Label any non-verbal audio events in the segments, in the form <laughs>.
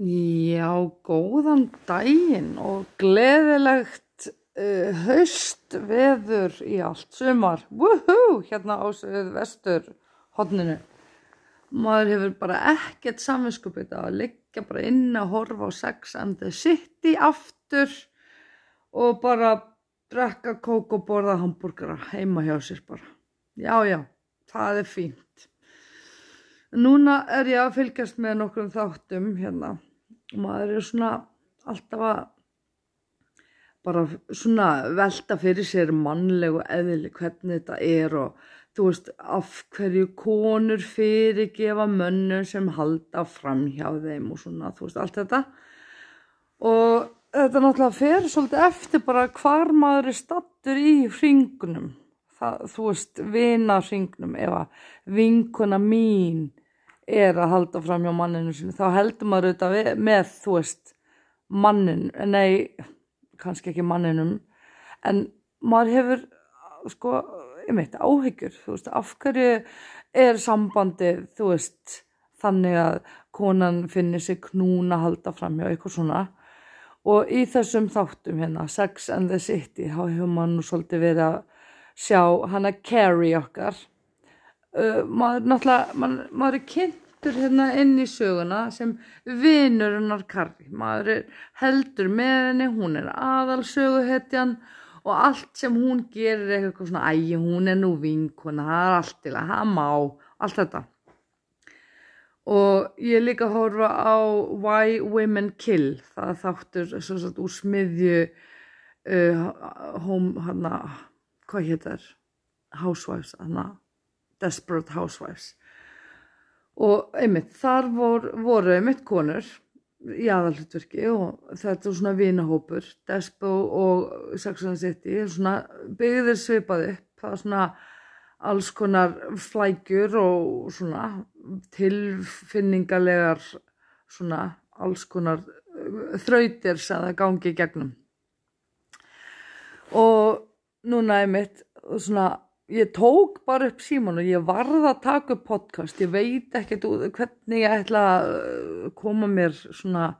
Já, góðan daginn og gleðilegt uh, haustveður í allt sumar. Woohoo! Hérna á vestur hodninu. Maður hefur bara ekkert samvinskupið að liggja bara inn að horfa á Sex and the City aftur og bara drekka kók og borða hambúrgara heima hjá sér bara. Já, já, það er fínt. Núna er ég að fylgjast með nokkrum þáttum hérna og maður er svona alltaf að bara svona velta fyrir sér mannlegu eðli hvernig þetta er og þú veist af hverju konur fyrirgefa mönnum sem halda fram hjá þeim og svona þú veist allt þetta. Og þetta náttúrulega fer svolítið eftir bara hvar maður er stattur í hringunum það, þú veist vina hringnum ef að vinkuna mín er að halda fram hjá manninu sinni þá heldur maður auðvitað með þú veist mannin, nei kannski ekki manninum en maður hefur sko, ég meit áhyggjur, þú veist, af hverju er sambandið, þú veist þannig að konan finnir sig knúna halda fram hjá eitthvað svona? Og í þessum þáttum hérna, Sex and the City þá hefur maður nú svolítið verið að sjá hana Carrie okkar. Uh, maður maður, er kynntur hérna inn í söguna sem vinur hennar Carrie maður er heldur með henni hún er aðal söguhetjan og allt sem hún gerir er eitthvað svona ægi hún er nú vinkona það er allt til að hafa má allt þetta. Og ég er líka að horfa á Why Women Kill. Það þáttur svo, úr smiðju uh, home hana hvað héttar Housewives hana Desperate Housewives og einmitt þar vor, voru einmitt konur í aðalhutverki og þetta er svona vinahópur Despo og the City svona byggðir svipað upp. Það er svona alls konar flægjur og svona tilfinningalegar svona alls konar þrautir sem það gangi gegnum. Og núna er mitt svona ég tók bara upp síman og ég varða að taka upp podcast. Ég veit ekkert hvernig ég ætla að koma mér svona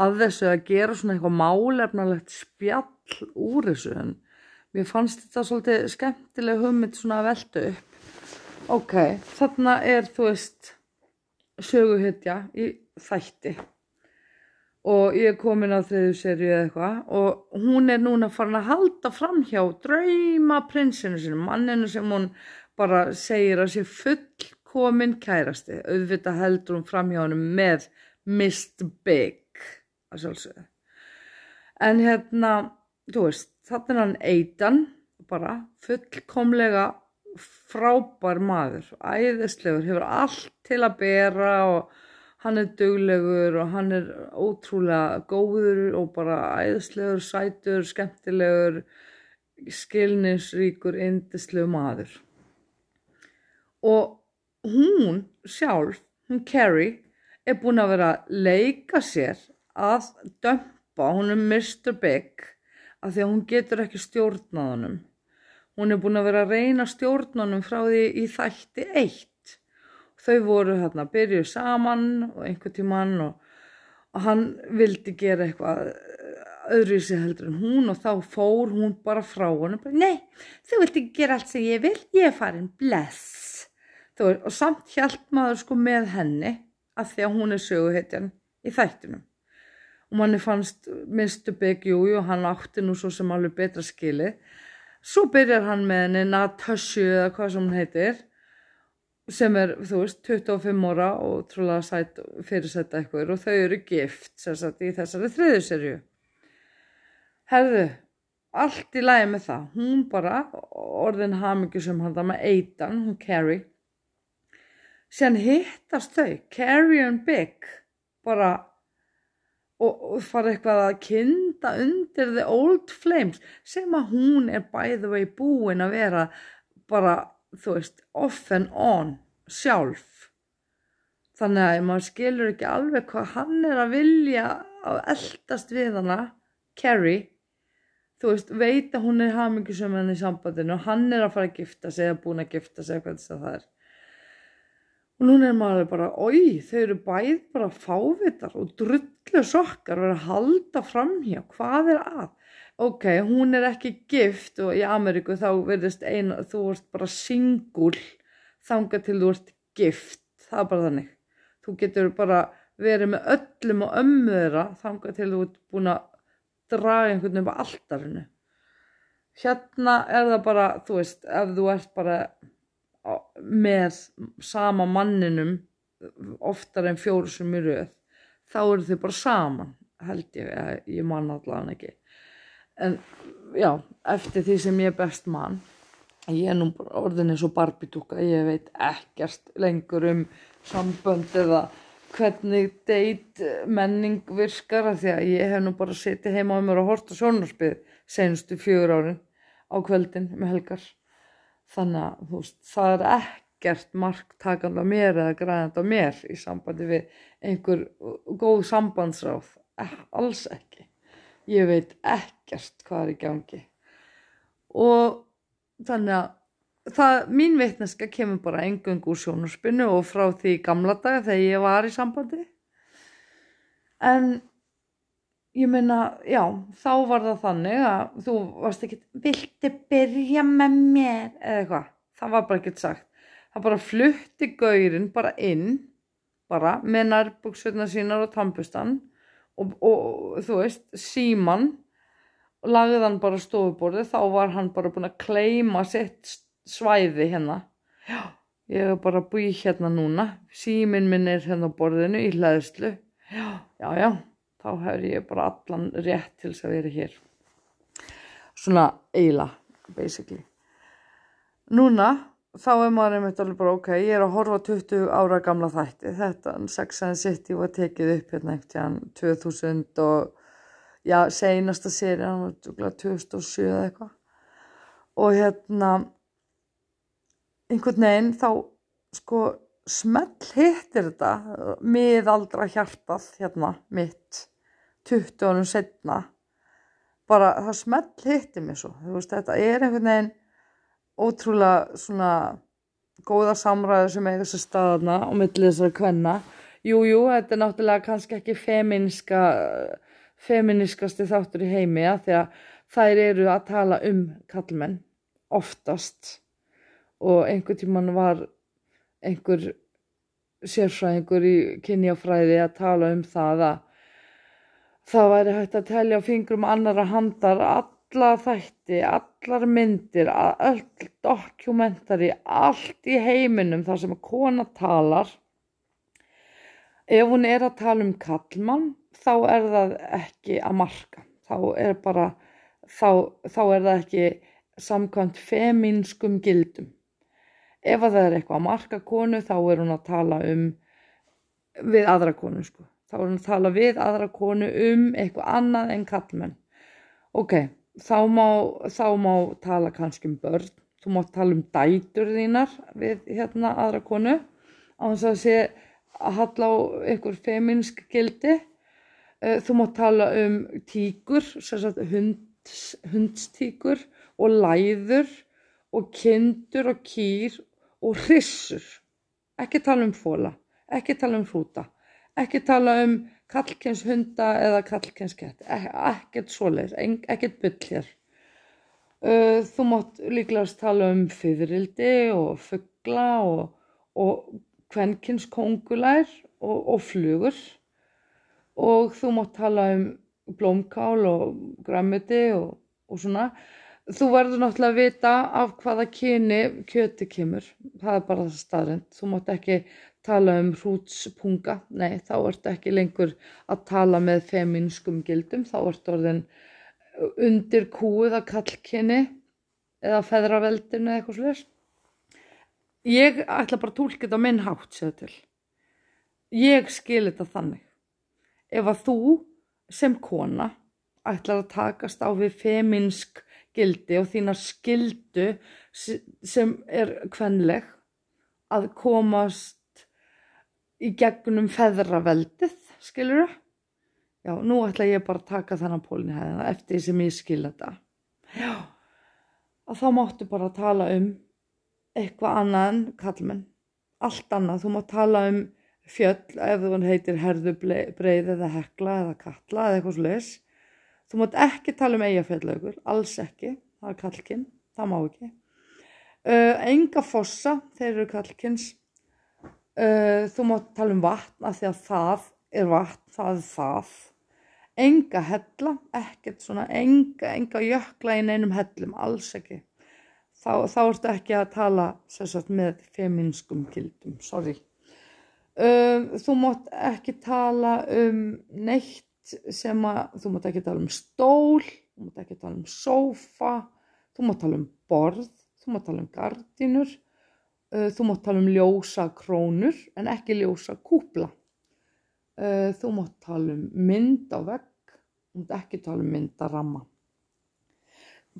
að þessu að gera svona eitthvað málefnalegt spjall úr þessu en mér fannst þetta svolítið skemmtileg hugmynd svona að velta upp. Ok, þarna er þú veist söguhytja í þætti og ég er komin á þriðu serju eða eitthvað og hún er núna farin að halda fram hjá drauma prinsinu sinu, manninu sem hún bara segir að sé fullkomin kærasti, auðvitað heldur hún fram hjá hann með Mr. Big að sjálfsögðu en hérna, þú veist þannig er hann eitan bara fullkomlega frábær maður, æðislegur hefur allt til að bera og hann er duglegur og hann er ótrúlega góður og bara æðislegur, sætur, skemmtilegur, skilnisríkur, indislegu maður. Og hún sjálf, hún Carrie, er búin að vera að leika sér að dömpa, hún er Mr. Big, af því að hún getur ekki stjórnað honum. Hún er búin að vera að reyna stjórnanum frá því í þætti eitt þau voru hérna að byrju saman og einhver tíman og, og hann vildi gera eitthvað öðru í sig heldur en hún og þá fór hún bara frá hann og bara nei, þú vilt ekki gera allt sem ég vil, ég er farin, bless. Þú, og samt hjælt maður sko með henni af því að hún er söguhetjan í þættinum. Og manni fannst Mr. Big Júi og hann átti nú svo sem alveg betra skili. Svo byrjar hann með henni Natasju eða hvað sem hann heitir sem er, þú veist, 25 óra og trúlega sætt fyrirsetta eitthvað og þau eru gift sagt, í þessari þriðuserju. Herðu, allt í lægi með það. Hún bara, orðin hamingi sem hann það með eitan, hún Carrie. Sen hittast þau, Carrie and Big, bara og, og fara eitthvað að kinda undir the old flames sem að hún er by the way búin að vera bara þú veist, off and on sjálf. Þannig að maður skilur ekki alveg hvað hann er að vilja að eldast við hana Carrie. Þú veist, veit að hún er hamingisum henni í sambandinu og hann er að fara að gifta sig eða búin að gifta sig eitthvað þess að það er. Og núna er maður bara, oi, þau eru bæð bara fávitar og drullu sokkar og eru að halda framhjá, hvað er að? Ok, hún er ekki gift og í Ameríku þá verðist eina, þú ert bara singul þanga til þú ert gift, það er bara þannig. Þú getur bara verið með öllum og ömmu þeirra þanga til þú ert búin að draga einhvern veginn á alltarinu. Hérna er það bara, þú veist, ef þú ert bara með sama manninum oftar en fjóru sem rauð þá eru þau bara saman held ég, ég man allavega ekki en já, eftir því sem ég er best mann ég er nú orðin eins og barbitúka ég veit ekkert lengur um sambönd eða hvernig deit menning virkar af því að ég hef nú bara setið heima á mér og horta sjónarspið senstu fjögur árin á kvöldin með helgar. Þannig að þú veist, það er ekkert marktakand á mér eða græðand á mér í sambandi við einhver góð sambandsráð. Eh, alls ekki ég veit ekkert hvað er í gangi. Og þannig að það, mín veitneska kemur bara engung úr sjónarspinnu og frá því gamla daga þegar ég var í sambandi. En ég meina, já, þá var það þannig að þú varst ekki, viltu byrja með mér? eða eitthvað, það var bara ekkert sagt. Það bara flutti gaurinn bara inn, bara með nærbúksveitna sínar og tampustan og, og þú veist, síman lagði hann bara stofuborði, þá var hann bara búin að kleima sitt svæði hérna. Já, ég hef bara búið hérna núna, símin minn er hérna á borðinu í hlæðslu. Já, já, já þá hefur ég bara allan rétt til þess að vera hér svona eiginlega basically núna þá er maður einmitt alveg bara ok ég er að horfa 20 ára gamla þætti. Þetta Sex and City var tekið upp hérna eftir 2000 og já, seinasta séri 2007 eða eitthvað. Og hérna einhvern veginn þá sko smell hittir þetta miðaldra hjartað hérna mitt 20 árum setna bara það smelt hitti mig svo veist, þetta er einhvern veginn ótrúlega svona góða samræður sem eiga þessu staðna og millið þessari kvenna. Jújú, þetta er náttúrulega kannski ekki feminska feministkasti þáttur í heimi að því að þær eru að tala um kallmenn oftast. Og einhver tíman var einhver sérfræðingur í kynjafræði að tala um það að Það væri hægt að telja á fingrum annara handar alla þætti, allar myndir, öll dokumentari, allt í heiminum þar sem kona talar. Ef hún er að tala um kallmann þá er það ekki að marka. Þá er, bara, þá, þá er það ekki samkvæmt feminskum gildum. Ef það er eitthvað að marka konu þá er hún að tala um við aðra konu sko þá er hann að tala við aðra konu um eitthvað annað en kallmenn ok, þá má, þá má tala kannski um börn. Þú má tala um dætur þínar við hérna aðra konu á þess að sé að halla á einhver feminsk gildi. Þú má tala um tíkur hund, hundstíkur og læður og kindur og kýr og hrissur ekki tala um fóla ekki tala um hrúta ekki tala um kallkens hunda eða kallkens kett, ekkert svoleir, ekkert byll hér. Þú mátt líklegast tala um fyririldi og fuggla og, og kvenkins kongulær og, og flugur og þú mátt tala um blómkál og græmiti og, og svona. Þú verður náttúrulega að vita af hvaða kyni kjöti kemur, það er bara það staðrind. Þú mátt ekki tala um hrútspunga, nei þá ertu ekki lengur að tala með feminskum gildum, þá ertu orðin undir kúið að kallkynni eða feðraveldinu eða eitthvað slúðist. Ég ætla bara að tólka þetta minn hátt sér til. Ég skil þetta þannig. Ef að þú sem kona ætlar að takast á við feminsk gildi og þína skildu sem er kvenleg að komast í gegnum feðraveldið, skilur þú? Já, nú ætla ég bara að taka þennan pólni hæðina eftir því sem ég skil þetta. Já, að þá máttu bara að tala um eitthvað annað en kallmenn allt annað, þú má tala um fjöll ef þú heitir herðu breið eða hekla eða kalla eða eitthvað sluðis þú mátt ekki tala um eigafjallaugur alls ekki, það er kallkinn það má ekki. Uh, enga fossa, þeir eru kallkins uh, þú mátt tala um vatn af því að það er vatn, það er það. Enga hella, ekkert svona enga, enga jökla í neinum hellum, alls ekki. Þá, þá ertu ekki að tala sagt, með feminskum gildum, sorry. Um, þú mátt ekki tala um neitt sem að þú mátt ekki tala um stól þú mátt ekki tala um sófa þú mátt tala um borð þú mátt tala um gardinur uh, þú mátt tala um ljósa krónur en ekki ljósa kúpla. Uh, þú mátt tala um mynd á vegg mátt ekki tala um mynd að ramma.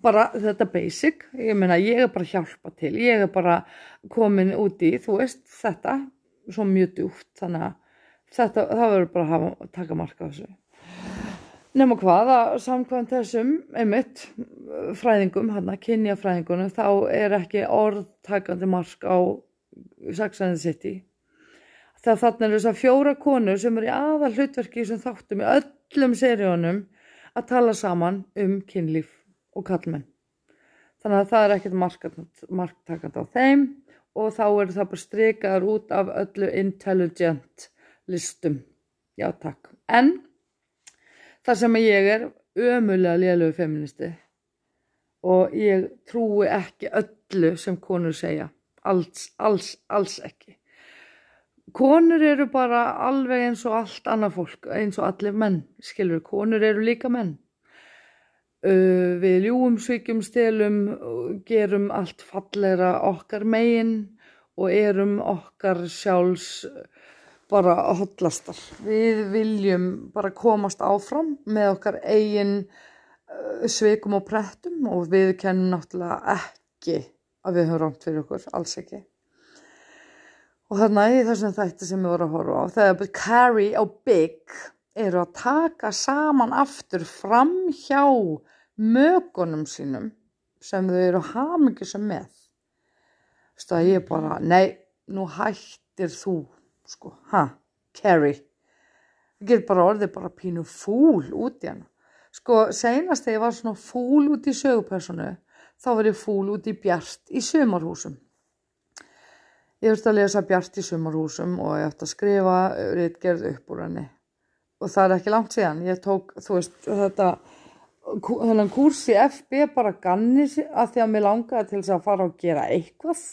Bara þetta basic ég meina ég er bara hjálpa til ég er bara komin út í þú veist þetta svo mjög djúft þannig að þetta það verður bara að hafa, taka marka þessu Nefnum hvað að samkvæmt þessum einmitt fræðingum, hann að kynja fræðingunum, þá er ekki orðtakandi mark á Sex and the City. Það þannig er þess að fjóra konur sem er í aðal hlutverki sem þáttum í öllum seríunum að tala saman um kynlíf og kallmenn. Þannig að það er ekkert marktakandi á þeim og þá er það bara strikaður út af öllu intelligent listum. Já takk. En þar sem ég er ömulega lélögu feministi og ég trúi ekki öllu sem konur segja. Alls, alls, alls ekki. Konur eru bara alveg eins og allt annað fólk eins og allir menn, skilur konur eru líka menn. Uh, við ljúum, svíkjum, stelum gerum allt fallera okkar megin og erum okkar sjálfs bara hotlastar. Við viljum bara komast áfram með okkar eigin uh, sveikum og prettum og við kennum náttúrulega ekki að við höfum rámt fyrir okkur, alls ekki. Og þannig þessum þætti sem við vorum að horfa á, þegar Carrie og Big eru að taka saman aftur fram hjá mögunum sínum sem þau eru hamingisum með. Þú veist að ég bara, nei, nú hættir þú sko, ha, Carrie. Það getur bara orðið bara pínu fúl út í hana. Sko, senast þegar ég var svona fúl út í sögupersonu þá var ég fúl út í bjart í sömarhúsum ég þurfti að lesa bjart í sömarhúsum og ég ætti að skrifa reytgerð upp úr henni. Og það er ekki langt síðan. Ég tók, þú veist, þetta þennan kurs í FB bara ganni að því að mér langaði til þess að fara og gera eitthvað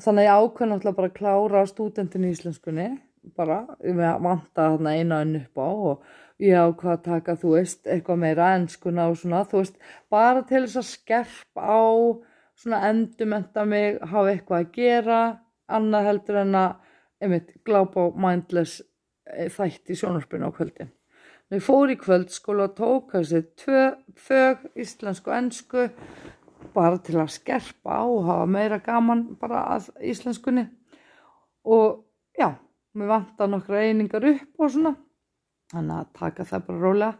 þannig að ég ákveði náttúrulega bara að klára stúdentin í íslenskunni bara, ég vanta þarna eina önn upp á og ég ákveði að taka þú veist, eitthvað meira ennskuna og svona, þú veist, bara til þess að skerp á svona endumenta mig, hafa eitthvað að gera annað heldur en að einmitt, glápa á mindless eh, þætti sjónarspinu á kvöldin. Ég fór í kvöldskóla og tók þessi tvö fög, íslensku og ennsku bara til að skerpa á og hafa meira gaman bara að íslenskunni. Og já, mér vantar nokkra einingar upp og svona þannig að taka það bara rólega.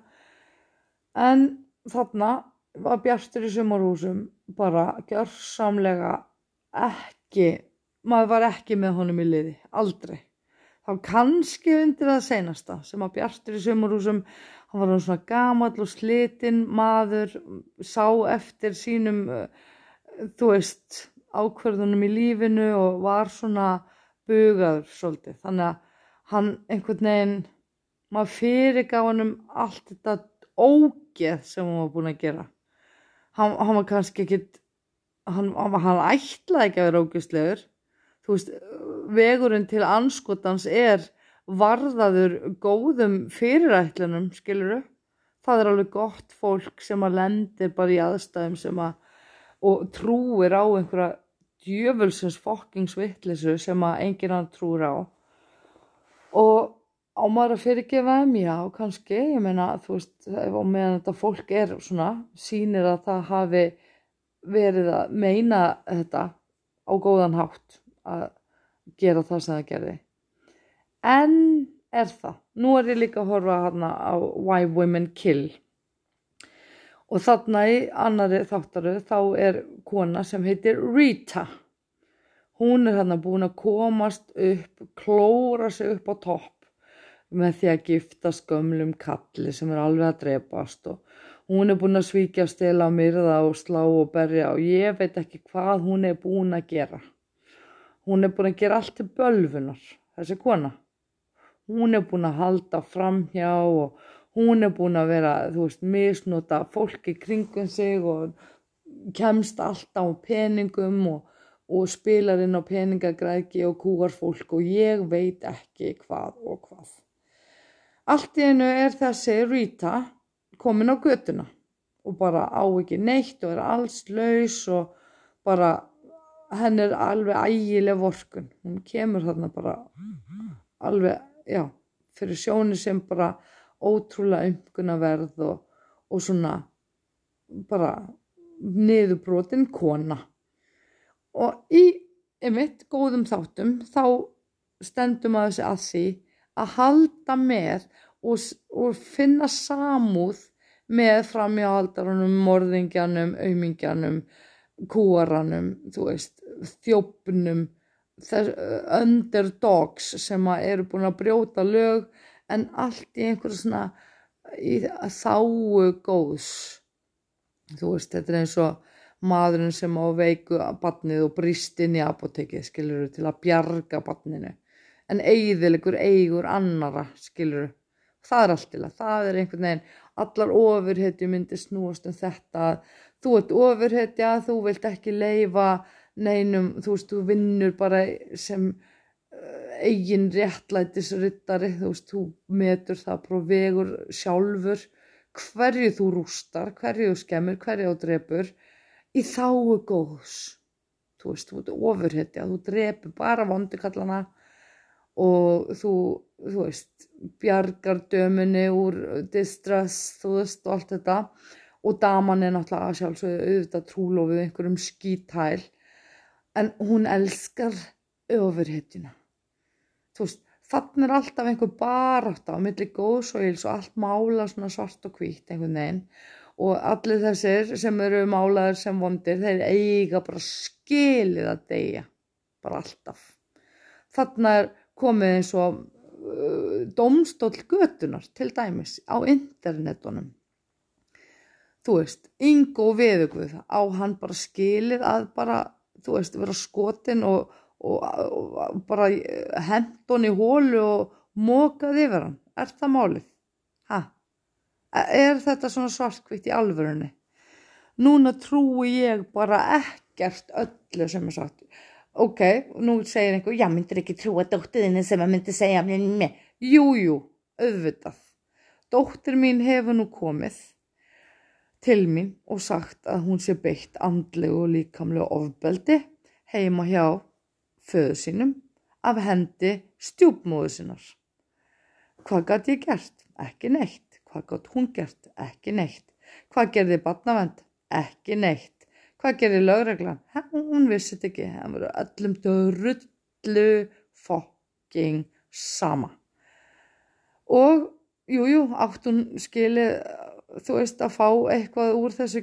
En þarna var Bjartur í sumarhúsum bara gjörsamlega ekki maður var ekki með honum í liði, aldrei þá kannski undir það senasta sem að Bjartur í sumarhúsum hann var svona gamall og slitinn maður, sá eftir sínum, eh, þú veist, ákverðunum í lífinu og var svona bugaður svolítið. Þannig að hann einhvern veginn, maður fyrirgaf hann um allt þetta ógeð sem hann var búin að gera. Hann, hann var kannski ekkit, hann, hann ætlaði ekki að vera ógeðslegur. Þú veist, vegurinn til anskotans er varðaður góðum fyrirætlunum, skiluru. Það er alveg gott fólk sem að lendir bara í aðstæðum sem að, og trúir á einhverja djöfulsins fokkingsvittlisu sem að enginn annar trúir á. Og á maður að fyrirgefa þeim, já, kannski, ég meina, þú veist, og meðan þetta fólk er svona, sínir að það hafi verið að meina þetta á góðan hátt að gera það sem það gerði. En er það. Nú er ég líka að horfa hana á Why Women Kill. Og þarna í annari þáttaru þá er kona sem heitir Rita. Hún er hann búin að komast upp, klóra sig upp á topp með því að giftast gömlum kalli sem er alveg að drepast og hún er búin að svíkja stela myrða og slá og berja og ég veit ekki hvað hún er búin að gera. Hún er búin að gera allt til bölfunar, þessi kona. Hún er búin að halda framhjá og hún er búin að vera, þú veist, misnota fólki kringum sig og kemst alltaf á peningum og, og spilar inn á peningagræki og kúar fólk og ég veit ekki hvað og hvað. Allt í einu er þessi Rita komin á götuna og bara á ekki neitt og er alls laus og bara henn er alveg ægileg vorkun. Hún kemur þarna bara alveg, já, fyrir sjóni sem bara ótrúlega umkunnaverð og, og svona bara niðurbrotin kona. Og í einmitt góðum þáttum þá stendum að þessi að því að halda með og, og finna samúð með framjáhaldarunum, morðingjanum, aumingjanum, kúaranum, þú veist, þjópnum, underdogs sem eru búin að brjóta lög en allt í einhverju svona í þáu góðs. Þú veist, þetta er eins og maðurinn sem á veiku badnið og brist inn í apotekið, skilur, til að bjarga badninu en eigðilegur eigur annara, skilur það er allt til að, það er einhvern veginn allar ofurhetju myndir snúast um þetta, þú ert ofurhetja þú vilt ekki leifa neinum, þú veist, þú vinnur bara sem uh, eigin réttlætisryttari, þú veist, þú metur það prófvegur sjálfur hverju þú rústar, hverju þú skemmir, hverju þú drefur í þáu góðs. Þú veist, þú ert ofurhetja, þú drefur bara vondikallana og þú, þú veist, bjargar dömunni úr distress, þú veist, og allt þetta og daman er náttúrulega sjálfsögðu auðvitað trúlofið einhverjum skítæl en hún elskar öfurhetjuna. Þú veist, þannig er alltaf einhver barátt á milli góðs og íls og allt mála svona svart og hvít einhvern veginn. Og allir þessir sem eru málaður sem vondir þeir eiga bara skilið að deyja. Bara alltaf. Þannig er komið eins og uh, domstóll götunar til dæmis á internetunum. Þú veist, yngo veðugvöð á hann bara skilið að bara, þú veist, vera skotin og, og, og bara hendun í hólu og mókað yfir hann. Er það málið? Hæ? Er þetta svona svartkvitt í alvörunni? Núna trúi ég bara ekkert öllu sem er sagt ok, nú segir einhver, já myndir ekki trúa dóttiðinni sem að myndi segja mér jújú, auðvitað dóttir mín hefur nú komið til mín og sagt að hún sé beitt andlegu og líkamlegu ofbeldi heima hjá föðu sínum af hendi stjúpmóðu sinnar hvað gæti ég gert? ekki neitt hvað gæti hún gert? ekki neitt hvað gerði barnavend? ekki neitt Hvað gerir lögreglan? Hún vissi þetta ekki. Það voru öllum dörrullu fokking sama. Og jújú, jú, átt hún skilið, þú veist, að fá eitthvað úr þessu,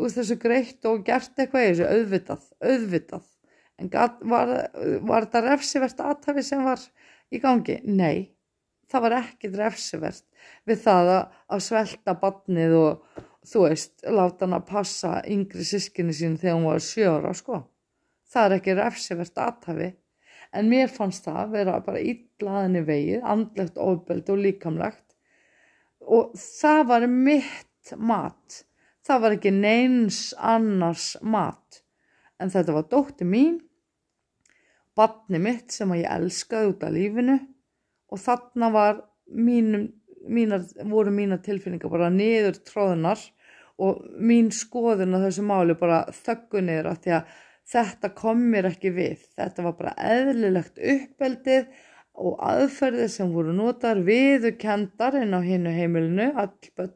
úr þessu greitt og gert eitthvað í þessu, auðvitað, auðvitað. En gat, var, var þetta refsivert aðtafi sem var í gangi? Nei, það var ekki refsivert við það að, að svelta badnið og þú veist, láta hann að passa yngri sískinni sín þegar hún var sjóra, sko. Það er ekki refsivert aðtafi, en mér fannst það að vera bara ítlaðinni vegið, andlegt ofbeldi og líkamlegt og það var mitt mat. Það var ekki neins annars mat, en þetta var dótti mín, badni mitt sem ég elskaði út af lífinu og þarna var mínum mínar, voru mína tilfinningar bara niður tróðunar og mín skoðun á þessu máli bara þöggu niður að því að þetta kom mér ekki við. Þetta var bara eðlilegt uppeldið og aðferðið sem voru notar viðukendar inn á hinnu heimilinu. Allbönn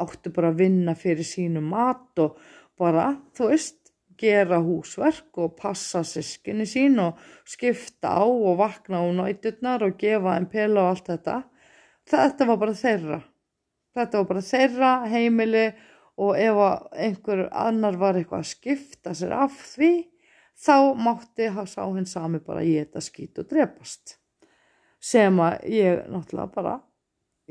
áttu bara að vinna fyrir sínu mat og bara, þú veist, gera húsverk og passa sískinni sín og skipta á og vakna á nætturnar og gefa einn pela og allt þetta. Þetta var bara þeirra. Þetta var bara þeirra heimili og ef einhver annar var eitthvað að skipta sér af því þá mátti sá hinn sami bara geta skýt og drepast sem að ég náttúrulega bara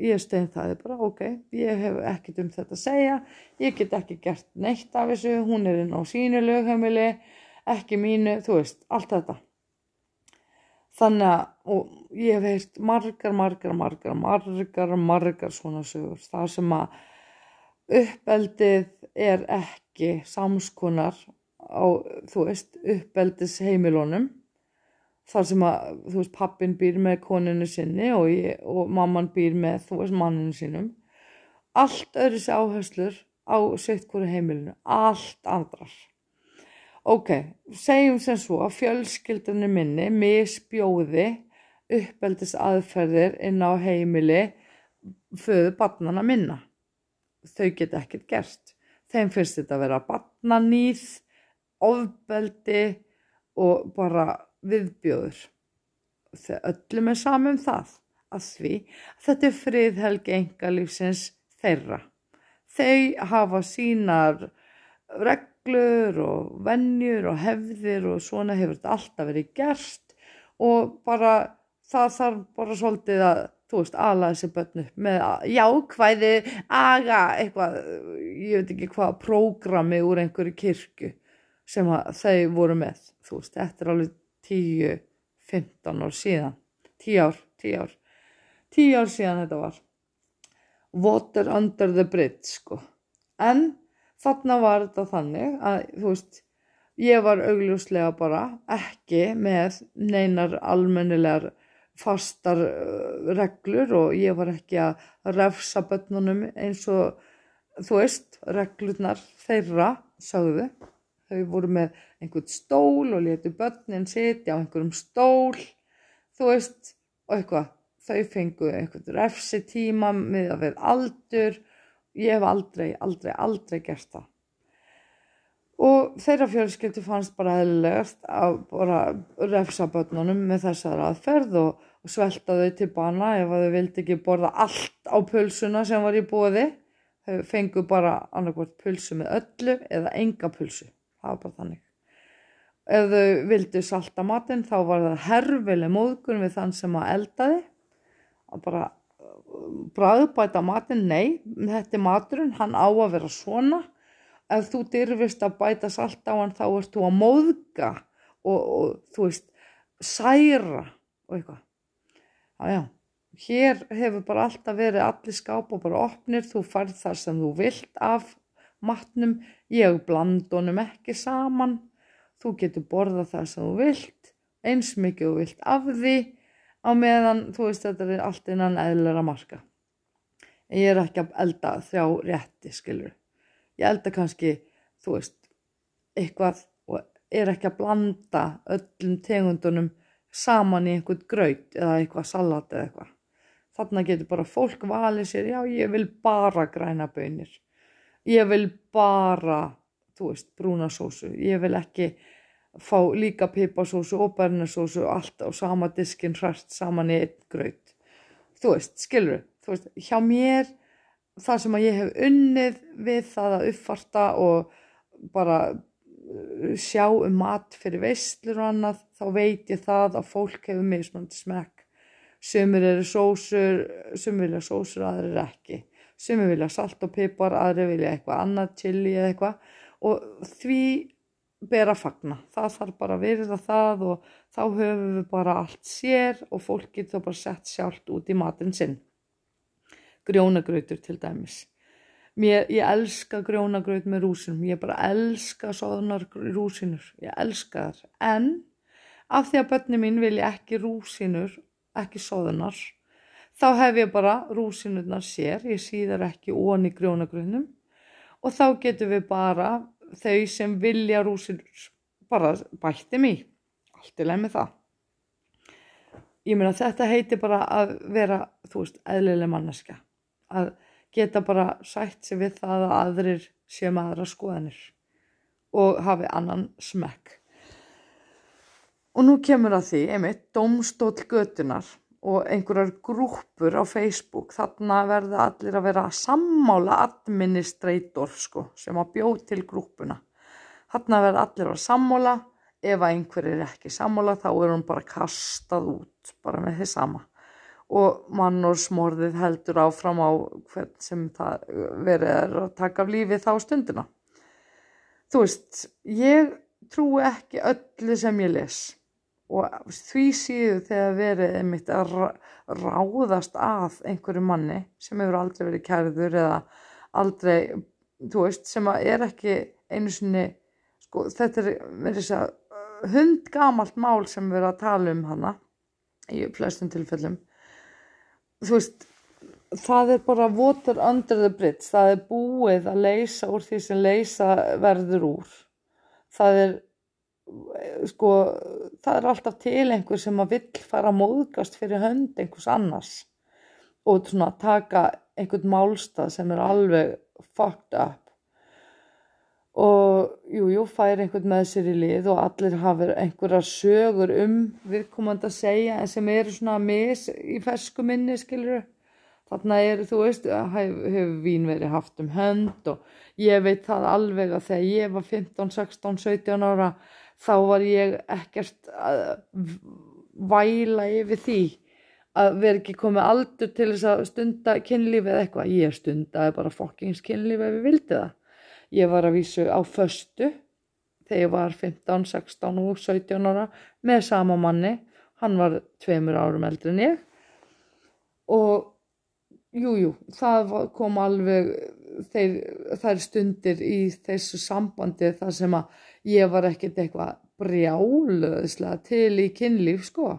ég stein það bara ok ég hef ekkert um þetta að segja ég get ekki gert neitt af þessu hún er inn á sínu lögheimili ekki mínu, þú veist, allt þetta. Þannig að og ég hef heilt margar, margar, margar margar, margar svona sögur það sem að uppeldið er ekki samskonar á, þú veist, uppeldis heimilónum þar sem að, þú veist, pappin býr með koninu sinni og, ég, og mamman býr með, þú veist, manninu sínum. Allt öðru sér áherslur á sitt hverju heimilinu. Allt andrar ok, segjum sem svo að fjölskyldunni minni misbjóði uppeldis aðferðir inn á heimili föðu barnana minna. Þau geta ekkert gert. Þeim finnst þetta að vera barnanýð ofbeldi og bara viðbjóður. Öllum er saman um það að því að þetta er friðhelgi engalífsins þeirra. Þau hafa sínar reglur og vennjur og hefðir og svona hefur þetta alltaf verið gert og bara það þarf bara svolítið að þú veist, ala þessi börnu með jákvæði, aga eitthvað, ég veit ekki hvað prógrami úr einhverju kirkju sem þau voru með. Þú veist, þetta er alveg 10-15 ár síðan. 10 ár, 10 ár. 10 ár síðan þetta var. Water under the bridge sko, en þarna var þetta þannig að þú veist ég var augljóslega bara ekki með neinar almennilegar fastar reglur og ég var ekki að refsa börnunum eins og þú veist, reglurnar þeirra, sagðu þau, voru með einhvern stól og letu börnin sitja á einhverjum stól, þú veist, og eitthvað, þau fengu einhvern refsi tíma með að við aldur, ég hef aldrei, aldrei, aldrei gert það. Og þeirra fjölskyldu fannst bara eðlilegast að bara refsa börnunum með þessar aðferð og og svelta þau til bana ef þau vildi ekki borða allt á pulsuna sem var í bóði þau fengu bara annarkvært pulsu með öllu eða enga pulsu það var bara þannig. Ef þau vildi salta matinn þá var það herfileg móðgun við þann sem að eldaði. Að bara bræðbæta matinn, nei þetta er maturinn, hann á að vera svona. Ef þú dyrfist að bæta salt á hann þá ert þú að móðga og, og þú veist særa og eitthvað. Já, hér hefur bara alltaf verið allir skáp og bara opnir, þú farð þar sem þú vilt af matnum, ég bland honum ekki saman, þú getur borðað þar sem þú vilt, eins mikið þú vilt af því, á meðan þú veist þetta er allt innan eðlera marka. Ég er ekki að elda þjá rétti, skilur. Ég elda kannski, þú veist, eitthvað og er ekki að blanda öllum tegundunum saman í einhvern graut eða eitthvað salat eða eitthvað. Þannig getur bara fólk valið sér, já ég vil bara græna bönir, ég vil bara, þú veist, brúnasósu, ég vil ekki fá líka pipasósu og bernasósu og allt á sama diskin hræst saman í einn graut. Þú veist, skilur, þú veist, hjá mér það sem að ég hef unnið við það að uppfarta og bara sjá um mat fyrir veistlur og annað þá veit ég það að fólk hefur mismandi smekk. Sumir eru sósur sumir vilja sósur, aðrir ekki sumir vilja salt og pipar, aðrir vilja eitthvað annað, chili eða eitthvað. Og því ber að fagna. Það þarf bara að virða það og þá höfum við bara allt sér og fólk getur bara sett sjálft út í matin sinn. Grjónagrautur til dæmis. Mér, ég elska grjónagraut með rúsinum, ég bara elska soðunar rúsinur, ég elska þar. En af því að börni mín vilja ekki rúsinur, ekki soðunar, þá hef ég bara rúsinurnar sér, ég síðar ekki onni grjónagrautinum og þá getum við bara þau sem vilja rúsinur bara bætti mig, allt er leið með það. Ég meina þetta heiti bara að vera, þú veist, eðlileg manneska, að geta bara sætt sig við það að aðrir séu með aðra skoðanir og hafi annan smekk. Og nú kemur að því, einmitt, domstól götunar og einhverjar grúpur á Facebook, þarna verða allir að vera sammála administrator sko, sem að bjóð til grúpuna. Þarna verða allir að sammála, ef að einhver er ekki sammála þá er hún bara kastað út bara með því sama. Og mannorsmorðið heldur áfram á hvern sem það verið er að taka af lífi þá stundina. Þú veist ég trúi ekki öllu sem ég les og því síðu þegar verið einmitt að ráðast að einhverju manni sem hefur aldrei verið kærður eða aldrei, þú veist, sem er ekki einu sinni, sko, þetta er með þess að hundgamalt mál sem erum að tala um hana í flestum tilfellum. Þú veist það er bara water under the bridge. Það er búið að leysa úr því sem leysa verður úr. Það er sko það er alltaf til einhver sem að vill fara að móðgast fyrir hönd einhvers annars. Og svona taka einhvern málstað sem er alveg fucked up. Og jú, jú, fær einhvern með sér í lið og allir hafa einhverja sögur um viðkomandi að segja en sem eru svona mis í fersku minni, skilur þarna er, þú veist, hefur hef vín verið haft um hönd og ég veit það alveg að þegar ég var 15, 16, 17 ára þá var ég ekkert að væla yfir því að vera ekki komið aldur til þess að stunda kynlífi eða eitthvað, ég stundaði bara fokkings kynlífi ef ég vildi það. Ég var að vísu á föstu þegar ég var 15, 16 og 17 ára með sama manni. Hann var tveimur árum eldri en ég. Og jújú, jú, það kom alveg þeir, þær stundir í þessu sambandi þar sem að ég var ekkert eitthvað brjáluðislega til í kynlíf sko.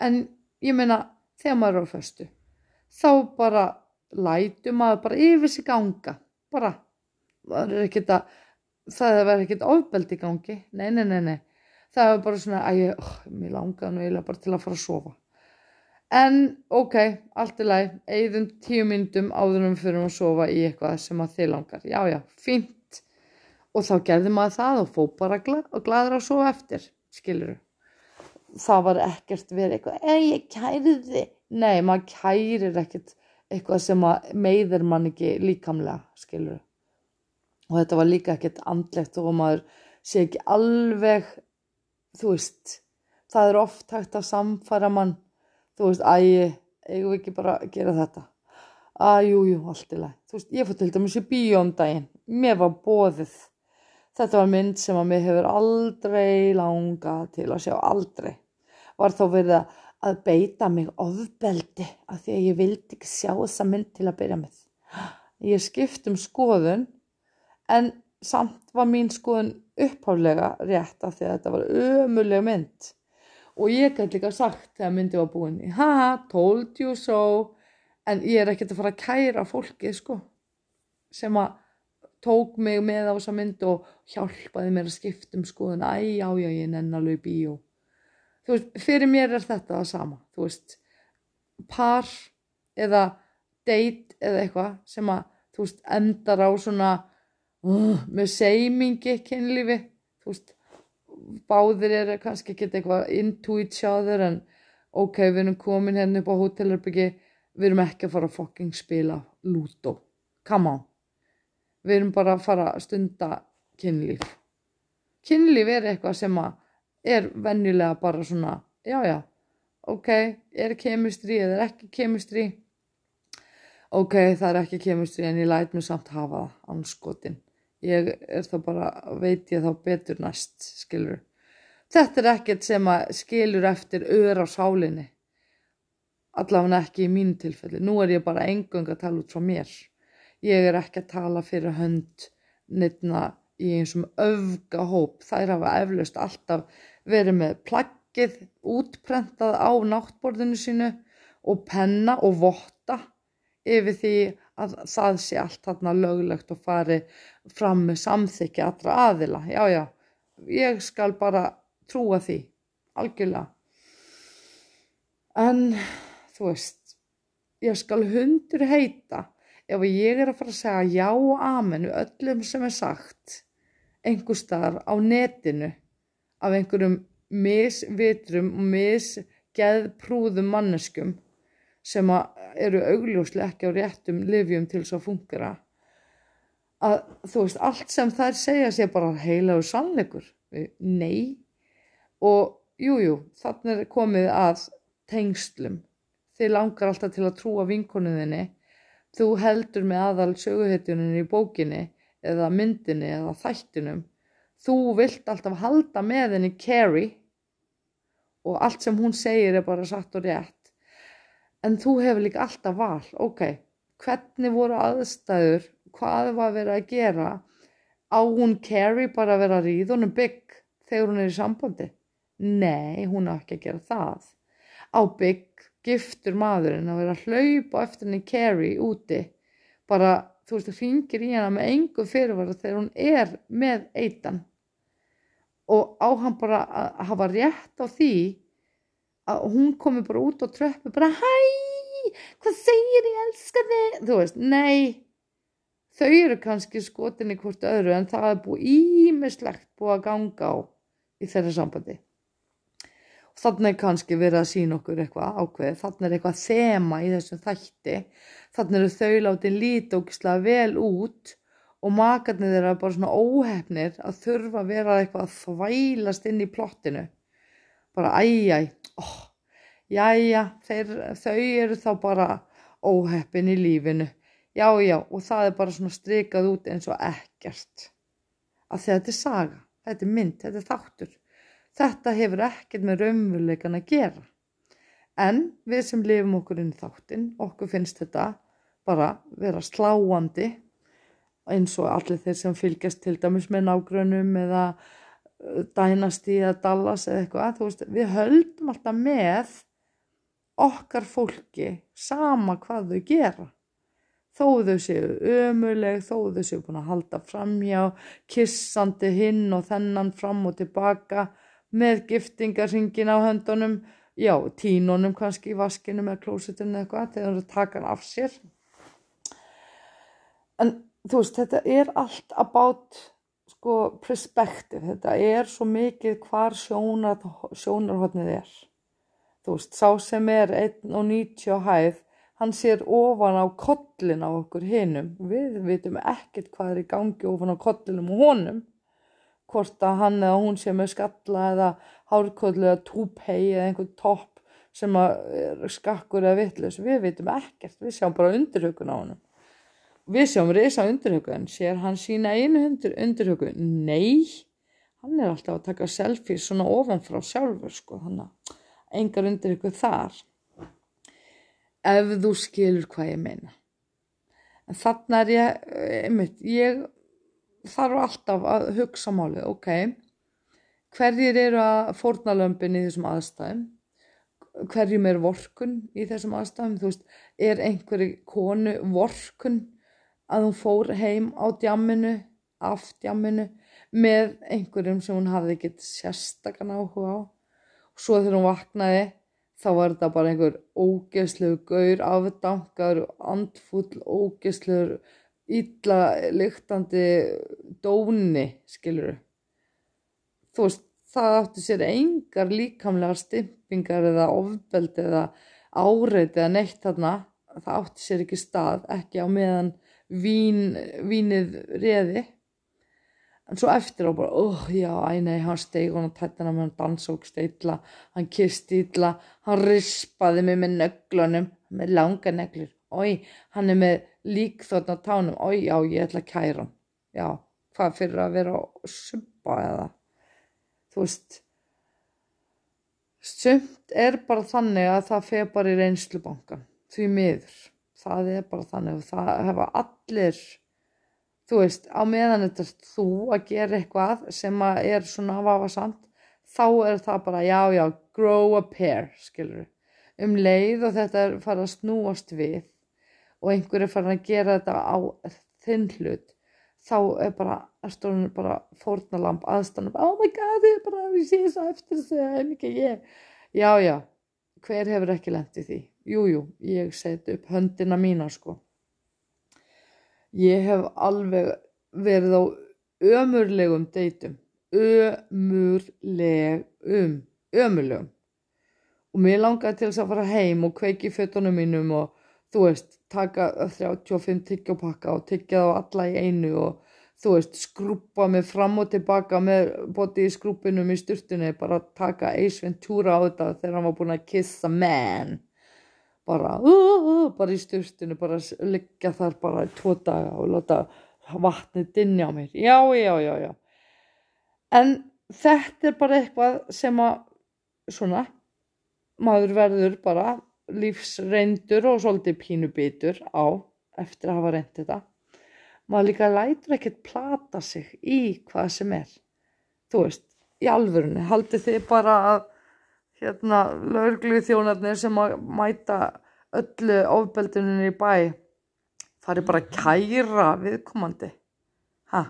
En ég meina þegar maður er á föstu þá bara lætu maður bara yfir sig ganga, bara það er ekkert að það verður ekkert ofbeldi í gangi. Nei, nei, nei, nei. Það er bara svona að ég, oh, mér langaði nú eiginlega bara til að fara að sofa. En ok, allt er læg eigðum tíu myndum áðurum fyrir að sofa í eitthvað sem að þið langar. Já, já, fínt og þá gerði maður það og fó bara og gladur að sofa eftir, skiluru það var ekkert verið eitthvað ei, ég kæriði nei, maður kærir ekkert eitthvað sem meiðir mann ekki líkamlega, skiluru og þetta var líka ekkert andlegt og maður sé ekki alveg þú veist það er oft hægt að samfara mann þú veist, ægi, eigum við ekki bara að gera þetta? Að jújú, allt í lagi. Þú veist, ég fór til dæmis í bíó um mér var bóðið þetta var mynd sem að mér hefur aldrei langað til að sjá aldrei. Var þá verið að beita mig ofbeldi af því að ég vildi ekki sjá þessa mynd til að byrja með. Ég skipt um skoðun en samt var mín skoðun uppháflega rétt af því að þetta var ömuleg mynd. Og ég gæti líka sagt þegar myndi var búin haha, told you so. En ég er ekkert að fara að kæra fólki sko sem að tók mig með á þessa mynd og hjálpaði mér að skipta um skoðun. Æj, já, já, ég nenn alveg bíó þú veist, fyrir mér er þetta það sama. Þú veist, par eða date eða eitthvað sem að, þú veist, endar á svona uh, með seimingi kynlífi. Þú veist báðir er kannski ekki eitthvað into each other en ok, við erum komin hérna upp á hótelherbyggi við erum ekki að fara að fucking spila Ludo, come on við erum bara að fara að stunda kynlíf kynlíf er eitthvað sem að er venjulega bara svona já já, ok, er kemistri eða er ekki kemistri ok, það er ekki kemistri en ég læt mér samt hafa það anskotin ég er þá bara, veit ég þá betur næst, skilur. Þetta er ekkert sem að skilur eftir ör á sálinni, allavega ekki í mínu tilfelli. Nú er ég bara engung að tala út frá mér. Ég er ekki að tala fyrir hönd nefna í eins og öfga hóp. Þær hafa eflaust alltaf verið með plaggið útprentað á náttborðinu sínu og penna og votta yfir því að það sé allt þarna löglegt og fari fram með samþykki allra aðila. Já, já, ég skal bara trúa því, algjörlega. En, þú veist, ég skal hundur heita ef ég er að fara að segja já og amen við öllum sem er sagt einhver staðar á netinu af einhverjum misvitrum og misgeðprúðum manneskum sem eru augljóslega ekki á réttum livjum til þess að fungera að þú veist allt sem þær segja sé bara heilagur sannleikur. Nei, og jújú, jú, þannig er komið að tengslum. Þið langar alltaf til að trúa vinkonuðinni þú heldur með aðal söguhetjuninni í bókinni eða myndinni eða þættinum. Þú vilt alltaf halda með henni Carrie. Og allt sem hún segir er bara satt og rétt. En þú hefur líka alltaf val. Ok, hvernig voru aðstæður? Hvað var vera að gera? Á hún Carrie bara að vera að ríða honum bygg þegar hún er í sambandi? Nei, hún á ekki að gera það. Á bygg giftur maðurinn að vera að hlaupa eftir henni Carrie úti. Bara, þú veist, það fingir í hana með engu fyrirvara þegar hún er með eitan. Og á hann bara að hafa rétt á því að hún komi bara út á tröppu bara hæ, hvað segir ég elska þig, þú veist, nei. Þau eru kannski skotinni hvort öðru en það er búið ímislegt búið að ganga á í þeirra sambandi þannig er kannski verið að sína okkur eitthvað ákveð, þannig er eitthvað þema í þessum þætti, þannig eru þau látið lítið ógislega vel út og makarnir þeirra bara svona óhefnir að þurfa að vera eitthvað að þvælast inn í plottinu. Bara æjæj, oh, jæja, þeir, þau eru þá bara óhefn í lífinu. Já, já, og það er bara svona strikað út eins og ekkert. Að þetta er saga, þetta er mynd, þetta er þáttur. Þetta hefur ekkert með raunveruleikan að gera. En við sem lifum okkur inn þáttinn, okkur finnst þetta bara vera sláandi eins og allir þeir sem fylgjast til dæmis með nágrunum eða uh, dænasti eða Dallas eða eitthvað. Veist, við höldum alltaf með okkar fólki sama hvað þau gera. Þó þau séu ömuleg, þó þau séu búin að halda framhjá, kissandi hinn og þennan fram og tilbaka með giftingarringin á höndunum, já, tínunum kannski í vaskinu með klósitinu eða eitthvað, þegar það taka hann af sér. En þú veist, þetta er allt about sko perspektiv, þetta er svo mikið hvar sjónar, sjónarhóttnið er. Þú veist, sá sem er 1.90 hæð, hann sér ofan á kollin á okkur hinnum, við vitum ekkert hvað er í gangi ofan á kollinum og honum hvort að hann eða hún sé með skalla eða hárkóðlu eða túpei eða einhvern topp sem er skakkur eða vittlust, við veitum ekkert, við sjáum bara undirhugun á hann. Við sjáum reysa undirhugun, sér hann sína einu undir, undirhugun? Nei, hann er alltaf að taka selfies svona ofanfrá sjálfur sko, þannig að engar undirhugun þar. Ef þú skilur hvað ég meina. En þannig er ég, einmitt, ég þarf alltaf að hugsa málið, ok, hverjir eru að fórna lömpin í þessum aðstæðum, hverjum er vorkun í þessum aðstæðum, þú veist, er einhverju konu vorkun að hún fór heim á djamminu, af djamminu, með einhverjum sem hún hafði ekkert sérstakann áhuga á, og svo þegar hún vaknaði, þá var þetta bara einhver ógeðslegu gaur, afdangar, andfull, ógeðslegur, illa lyktandi dóni, skilur þú veist, það átti sér engar líkamlegar stimpingar eða ofbeld eða áreiti eða neitt þarna, það átti sér ekki stað, ekki á meðan vín, vínið reði en svo eftir á bara, oh já, æ nei, hann steig hann á tættina með hann dansókst illa, hann kisti illa, hann rispaði mig með nöglunum, með langa neglur, oi, hann er með lík þarna tánum, oi, já, ég ætla að kæra hann, já, hvað fyrir að vera að sumpa eða, þú veist, sumt er bara þannig að það feð bara í reynslubankan, því miður, það er bara þannig og það hefa allir, þú veist, á meðan þetta þú að gera eitthvað sem að er svona vafasamt, þá er það bara, já, já, grow a pair, skilur, um leið og þetta er farið að snúast við og einhver er farin að gera þetta á þinn hlut þá er bara, erstofnun bara fórnalamp aðstæðan oh my god, ég er bara, ég sé að eftir þess að en ekki ég já, já, hver hefur ekki lendið því? Jújú, jú, ég seti upp höndina mína sko. Ég hef alveg verið á ömurlegum deytum ömurlegum ömurlegum. Og mér langaði til þess að fara heim og kveiki fötunum mínum og þú veist, taka 35 tyggjópakka og tyggja þá alla í einu og þú veist, skrúpa mig fram og tilbaka með bóti í skrúpinum í sturtunni, bara taka Ace Ventura á þetta þegar hann var búin að kissa man. Bara, uh, uh, bara í sturtunni bara liggja þar bara í tvo daga og láta vatnið dinja á mér, já, já, já, já. En þetta er bara eitthvað sem að svona maður verður bara lífsreindur og svolítið pínubitur á eftir að hafa reynd þetta. Maður líka lætur ekkert plata sig í hvað sem er. Þú veist, í alvörunni haldið þið bara að hérna laurglu þjónarnir sem að mæta öllu ofbelduninu í bæ fari bara að kæra viðkomandi? Ha?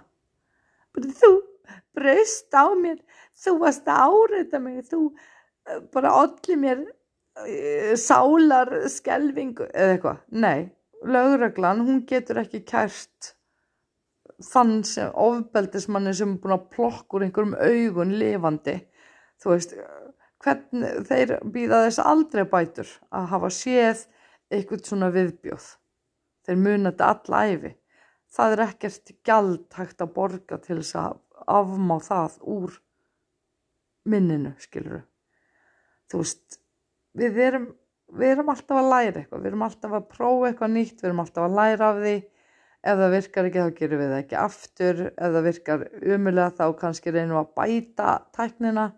Þú breyst á mér þú varst að áreita mig þú uh, bara allir mér sálar skelvingu eða eitthvað, nei lögreglan, hún getur ekki kært þann sem ofbeldismanni sem er búin að plokkur einhverjum augun lifandi. Þú veist hvernig þeir býða þess aldrei bætur að hafa séð eitthvað svona viðbjóð. Þeir muna þetta alla æfi það er ekkert gjald hægt að borga til þess að afmá það úr minninu skiluru þú veist við erum, við erum alltaf að læra eitthvað við erum alltaf að prófa eitthvað nýtt við erum alltaf að læra af því. Ef það virkar ekki þá gerum við það ekki aftur. Ef það virkar umulega þá kannski reynum að bæta tæknina.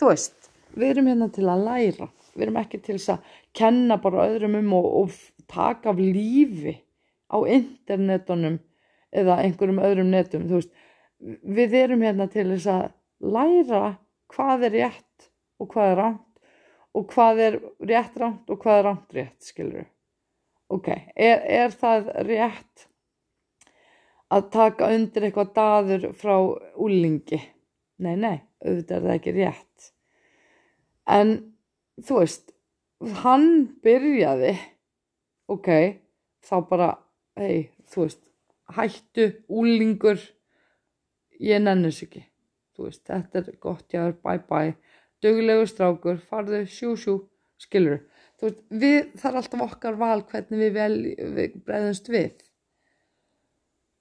Þú veist, við erum hérna til að læra. Við erum ekki til að kenna bara öðrum um og, og taka af lífi á internetunum eða einhverjum öðrum netum. Veist, við erum hérna til að læra hvað er rétt og hvað er ránt og hvað er rétt ránt og hvað er ránt rétt skilur við ok, er, er það rétt að taka undir eitthvað daður frá úlingi. Nei, nei, auðvitað er það ekki rétt. En þú veist, hann byrjaði, ok, þá bara, hei, þú veist, hættu, úlingur, ég nennis ekki. Þú veist, þetta er gott, já, bye bye, dögulegu strákur, farðu, sjú, sjú, skilur. Þú veist, við, það er alltaf okkar val hvernig við, vel, við bregðumst við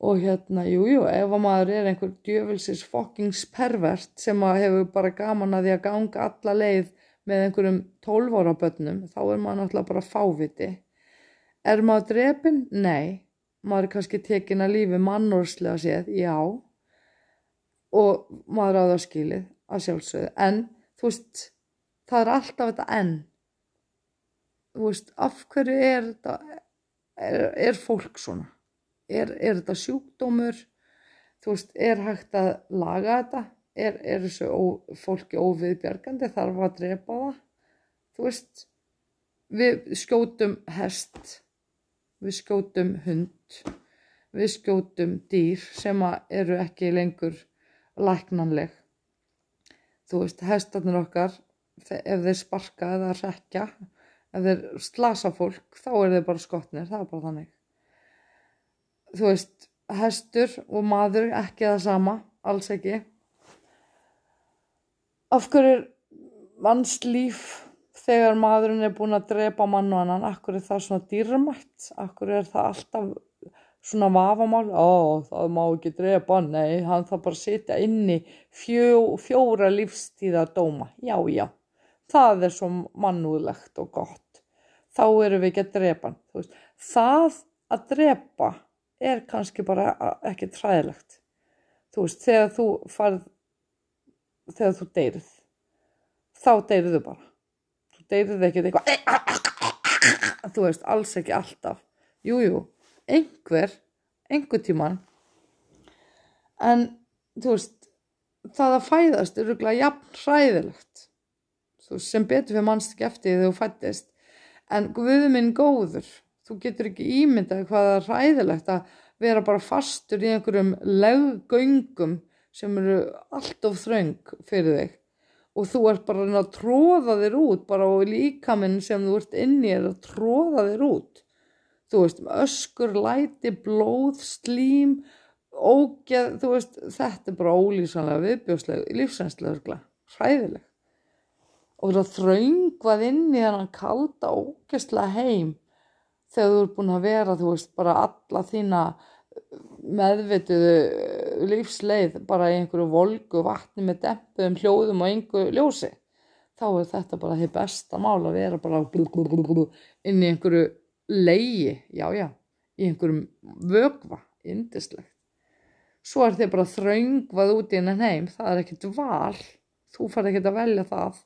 og hérna, jújú, jú, ef að maður er einhver djöfelsins fokkings pervert sem að hefur bara gaman að því að ganga alla leið með einhverjum tólvóra bönnum, þá er maður náttúrulega bara fáviti. Er maður drefin? Nei. Maður er kannski tekin að lífi mannórslega séð, já. Og maður á það skilið, að sjálfsögðu. En, þú veist, það er alltaf þetta enn. Þú veist, af hverju er þetta, er, er fólk svona? er, er þetta sjúkdómur? Þú veist, er hægt að laga þetta? Er, er þessu ó, fólki óviðbjargandi? Þarf að drepa það? Þú veist við skjótum hest við skjótum hund við skjótum dýr sem eru ekki lengur læknanleg þú veist, hestarnir okkar ef þeir sparka eða rekja ef þeir slasa fólk þá er þeir bara skotnir, það er bara þannig þú veist, hestur og maður ekki það sama, alls ekki. Af hverju manns líf þegar maðurinn er búin að drepa mann og annan, af hverju er það svona dýrmætt, af hverju er það alltaf svona vafamál, ó það má ekki drepa, nei, hann það bara sitja inni fjó, fjóra lífstíða dóma, já, já, það er svo mannúðlegt og gott, þá eru við ekki að drepa hann, það að drepa er kannski bara ekki træðilegt. Þú veist, þegar þú farð þegar þú deyrið þá deyrið þau bara. Þú deyrið ekkert eitthvað þú veist, alls ekki alltaf. Jújú, jú, einhver einhver tíman en þú veist það að fæðast er rúglega jafn hræðilegt þú veist, sem betur fyrir mannst ekki eftir þegar þú fættist en Guðminn góður þú getur ekki ímyndað hvað er ræðilegt að vera bara fastur í einhverjum leggöngum sem eru allt of þraung fyrir þig. Og þú ert bara að tróða þér út bara á líkaminn sem þú ert inni er að tróða þér út þú veist, öskur, læti, blóð, slím ógeð, þú veist, þetta er bara ólýsanlega viðbjósleg, lífsænslega hræðileg. Og það þraungvað inn í þannan kalda ógeðslega heim þegar þú ert búin að vera, þú veist, bara alla þína meðvituðu lífsleið bara í einhverju volgu vatni með dempuðum hljóðum og einhverju ljósi. Þá er þetta bara því besta mál að vera bara inn í einhverju leigi, já já í einhverjum vögva indislegt svo er þið bara þröngvað út í hennan heim það er ekkert val þú fær ekkert að velja það.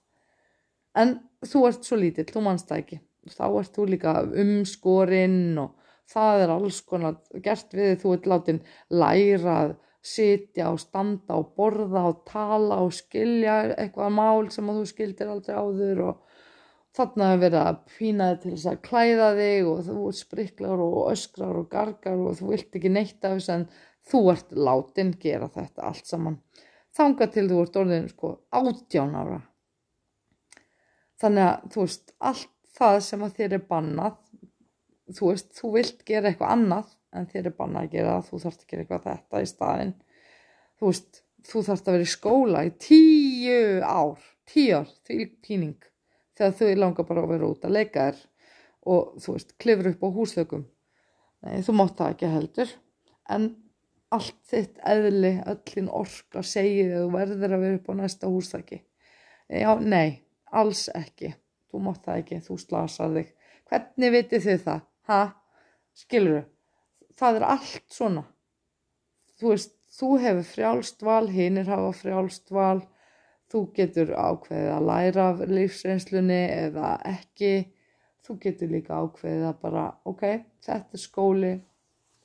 En þú ert svo lítill, þú mannst það ekki. Þá ert þú líka umskorinn og það er alls konar gert við þú ert látin læra að sitja og standa og borða og tala og skilja eitthvað mál sem þú skildir aldrei áður og verið að pína þig til þess að klæða þig og þú spriklar og öskrar og gargar og þú vilt ekki neitt af þess en þú ert látin gera þetta allt saman. Þanga til þú ert orðin sko átján ára. Þannig að þú veist allt það sem að þér er bannað þú veist, þú vilt gera eitthvað annað en þér er bannað að gera það, þú þarfst að gera eitthvað þetta í staðin þú veist, þú þarfst að vera í skóla í tíu ár tíu ár, því píning þegar þau langar bara að vera út að leika þér og þú veist, klifur upp á húsþökum. Nei, þú mátt það ekki heldur. En allt þitt eðli, öllin orka segið að þú verður að vera upp á næsta húsþöki já, nei, alls ekki. Þú mátt það ekki, þú slasar þig. Hvernig vitið þið það? ha, skilur það er allt svona. Þú veist, þú hefur frjálst val hinnir hafa frjálst val þú getur ákveðið að læra af lífsreynslunni eða ekki. Þú getur líka ákveðið að bara ok, þetta er skóli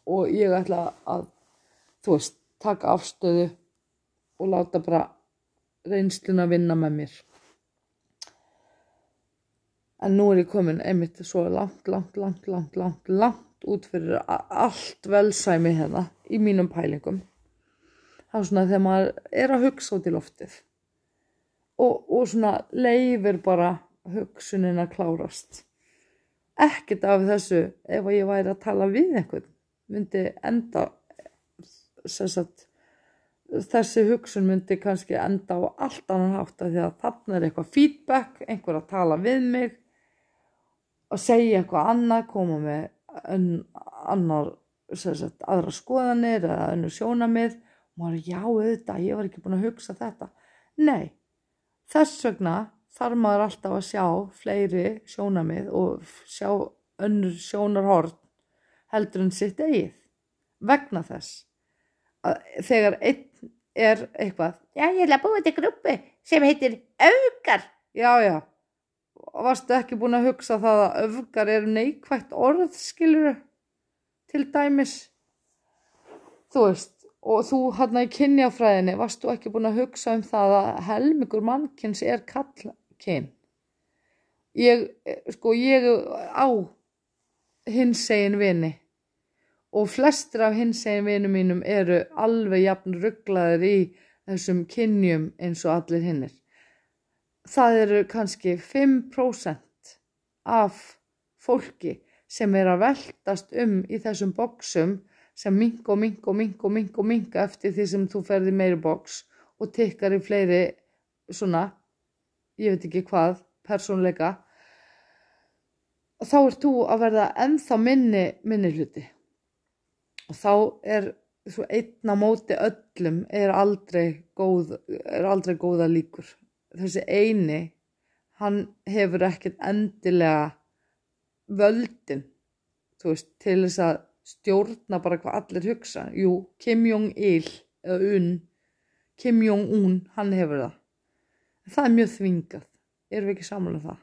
og ég ætla að þú veist, taka afstöðu og láta bara reynsluna vinna með mér. En nú er ég komin einmitt svo langt, langt, langt, langt, langt, langt út fyrir allt velsæmi hérna í mínum pælingum. Það er svona þegar maður er að hugsa út í loftið og, og svona leifir bara hugsunin að klárast. Ekkert af þessu ef ég væri að tala við einhvern myndi enda sagt, þessi hugsun myndi kannski enda á allt annan hátt að því að þarna er eitthvað feedback, einhver að tala við mig að segja eitthvað annað, koma með annar, sagt, aðra skoðanir eða önnu sjónamið og maður, já auðvitað, ég var ekki búin að hugsa þetta. Nei, þess vegna þarf maður alltaf að sjá fleiri sjónamið og sjá önnur sjónarhort heldur en sitt eigið. Vegna þess að þegar einn er eitthvað, já ég ætla að búa þetta gruppi sem heitir augar, já já. Varstu ekki búin að hugsa það að öfgar eru neikvægt orð, skiluru, til dæmis. Þú veist, og þú hann að í kynjafræðinni, varstu ekki búin að hugsa um það að helmingur mannkynns er kallkyn. Ég, sko, ég á hins egin vini og flestir af hins egin vinum mínum eru alveg jafn rugglaðir í þessum kynjum eins og allir hinnir það eru kannski 5% af fólki sem er að veltast um í þessum boksum sem mink og mink og mink og mink og mink eftir því sem þú ferði meiri boks og tikkar í fleiri svona, ég veit ekki hvað, persónleika og þá ert þú að verða ennþá minni minni hluti. Og þá er svo einna móti öllum er aldrei góð, er aldrei góða líkur. Þessi eini hann hefur ekkert endilega völdin veist, til þess að stjórna bara hvað allir hugsa. Jú, Kim Jong-il eða Un Kim Jong-un, hann hefur það. En það er mjög þvingað. Erum við ekki saman um það?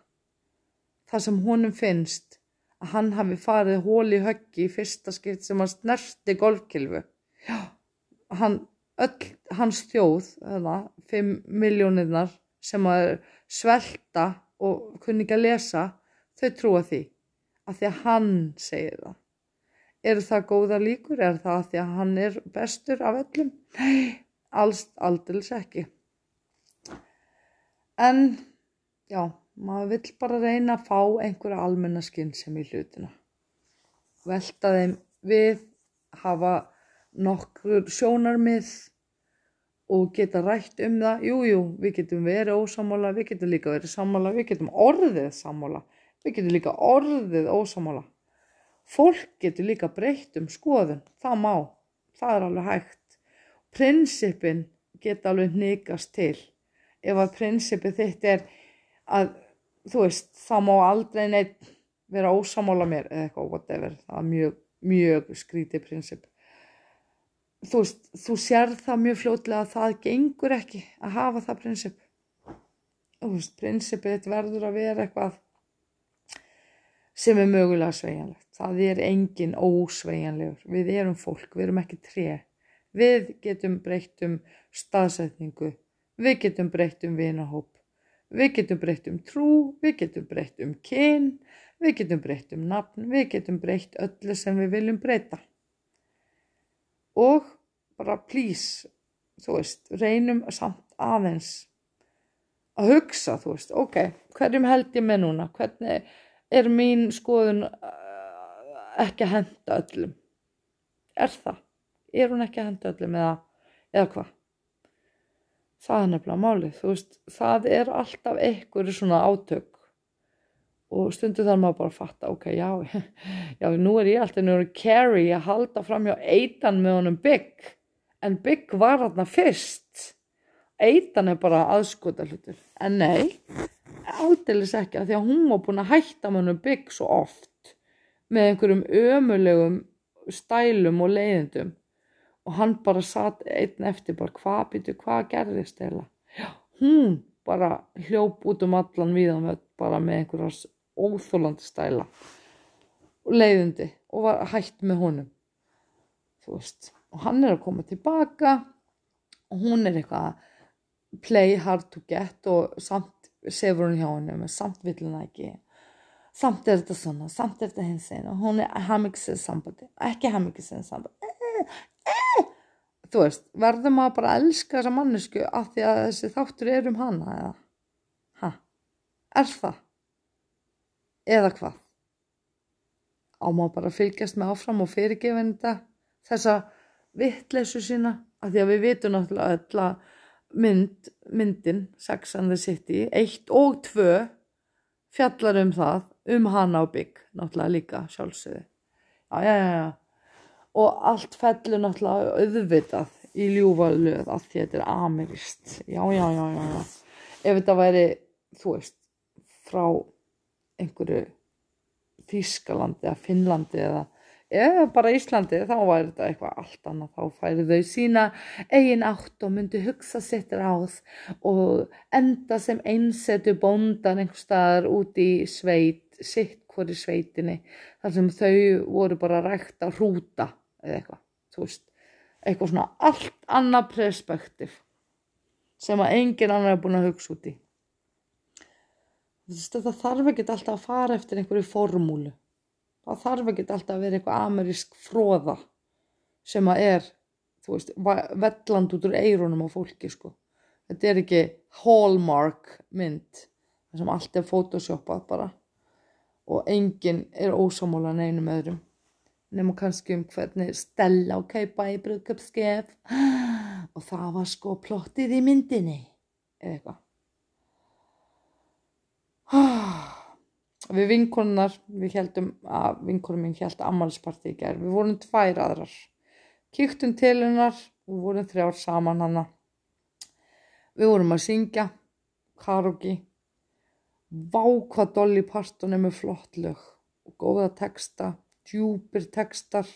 Það sem honum finnst að hann hafi farið hól í höggi í fyrsta skipt sem hann snerti golfkilfu já, hann öll hans þjóð, það, 5 miljónirnar sem að svelta og kunni ekki að lesa, þau trúa því. Að því að hann segir það. Eru það góða líkur? Er það að því að hann er bestur af öllum? Nei, alls aldils ekki. En, já, maður vill bara reyna að fá einhverja almennaskinn sem í hlutina. Velta þeim við, hafa nokkur sjónarmið og geta rætt um það, jújú, jú, við getum verið ósamála, við getum líka verið samála, við getum orðið samála, við getum líka orðið ósamála fólk getur líka breytt um skoðun, það má, það er alveg hægt. Prinsipin geta alveg nýgast til. Ef að prinsipið þitt er að, þú veist, það má aldrei neitt vera ósamála mér eða eitthvað, whatever, það er mjög, mjög skrítið prinsip. Þú veist, þú sér það mjög fljótlega að það gengur ekki að hafa það prinsip. Þú veist, prinsipið verður að vera eitthvað sem er mögulega sveigjanlegt. Það er engin ósveigjanlegur. Við erum fólk, við erum ekki tre. Við getum breytt um staðsetningu, við getum breytt um vinahóp, við getum breytt um trú, við getum breytt um kyn, við getum breytt um nafn, við getum breytt öllu sem við viljum breyta. Og bara please, þú veist, reynum samt aðeins að hugsa, þú veist, ok, hverjum held ég með núna, hvernig er mín skoðun uh, ekki að henda öllum? Er það? Er hún ekki að henda öllum eða, eða hvað? Það er nefnilega málið, þú veist, það er alltaf einhverju svona átök og stundu þarf maður bara fatta, ok, já, <laughs> já, nú er ég alltaf nú Carrie að halda fram hjá eitan með honum Big, en Big var þarna fyrst, eitan er bara aðskota hlutur, en nei, aldeilis ekki, að því að hún var búin að hætta honum Big svo oft, með einhverjum ömulegum stælum og leiðindum, og hann bara satt einn eftir, bara hvað býtu, hvað gerðist eða, hún bara hljóp út um allan viðan bara með einhverjas óþólandi stæla og leiðindi og var hætt með honum. Þú veist og hann er að koma tilbaka og hún er eitthvað play hard to get og samt sefur hún hjá henni með samt vill hún ekki. Samt er þetta svona, samt er þetta hins einn og hún er hemmikisinn sambandi ekki hemmikisinn sambandi eh, eh. þú veist, verður maður bara að elska þessa mannesku af því að þessi þáttur er um hana eða? Hæ, er það? Eða hvað? Á maður bara fylgjast með áfram og fyrirgefin þetta þessa vittleysu sína af því að við vitum náttúrulega öll að mynd, myndin Sex and the City 1 og 2 fjallar um það um hana og Big náttúrulega líka sjálfsögði já já já og allt fellur náttúrulega auðvitað í ljúvalöð að þetta er amirist já já já, já. ef þetta væri þú veist frá einhverju Þískalandi eða Finnlandi eða, eða bara Íslandi þá væri þetta eitthvað allt annað. Þá færi þau sína eigin átt og myndi hugsa sitt ráð og enda sem einsetu bóndan einhver staðar út í sveit sitt hvori sveitinni þar sem þau voru bara rægt að hrúta eða eitthvað, þú veist. Eitthvað svona allt annað perspektiv sem að engin annar er búin að hugsa út í. Þetta þarf ekki alltaf að fara eftir einhverju formúlu það þarf ekki alltaf að vera eitthvað amerísk fróða sem að er þú veist, velland út úr eirunum á fólki sko. Þetta er ekki hallmark mynd þar sem allt er photoshopað bara. Og enginn er ósámála neinum öðrum. Nema kannski um hvernig Stella og Keipa í brugköpskef og það var sko plottið í myndinni eða eitthvað <sighs> við vinkonunar við heldum að vinkonum mín held ammaliðsparti í gerð við vorum tvær aðrar. Kýktum til hennar og vorum þrjár saman hana. Við vorum að syngja karogi vá hvað Dolly Parton er með flott lög. Og góða texta djúpir textar.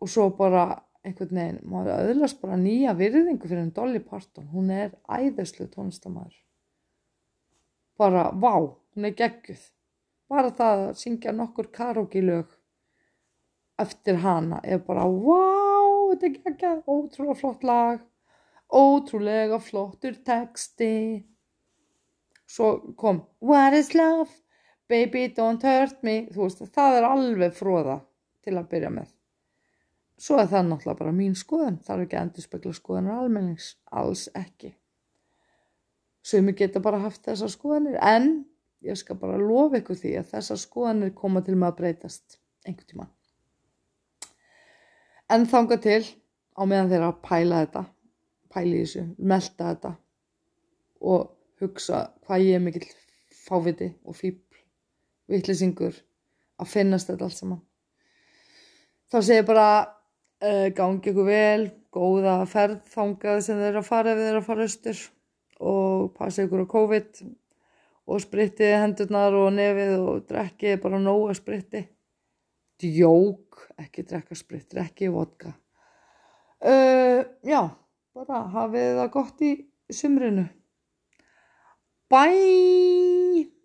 Og svo bara einhvern veginn, maður öðlast bara nýja virðingu fyrir en Dolly Parton. Hún er æðislu tónlistamæður bara vá, hún er gegguð bara það að syngja nokkur karaoke lög eftir hana er bara vá, þetta er geggjað ótrúlega flott lag ótrúlega flottur texti. Svo kom what is love, baby don't hurt me. Þú veist, það er alveg fróða til að byrja með. Svo er það náttúrulega bara mín skoðan þarf ekki að endur spekla skoðanar almennings alls ekki. Sumi geta bara haft þessar skoðanir en ég skal bara lofa ykkur því að þessar skoðanir koma til með að breytast einhvern tíma. En þanga til á meðan þeirra að pæla þetta, pæli þessu, melda þetta og hugsa hvað ég er mikill fáviti og fýbl, vittlisingur að finnast þetta allt saman þá segir bara uh, gangi ykkur vel góða ferð þangað sem þeir eru að fara ef þeir eru að fara austur og passa ykkur á COVID og sprittið hendurnar og nefið og drekkið bara nóga spritti. Djók, ekki drekka spritt, drekki vodka. Uh, já, bara hafið það gott í sumrinu. Bye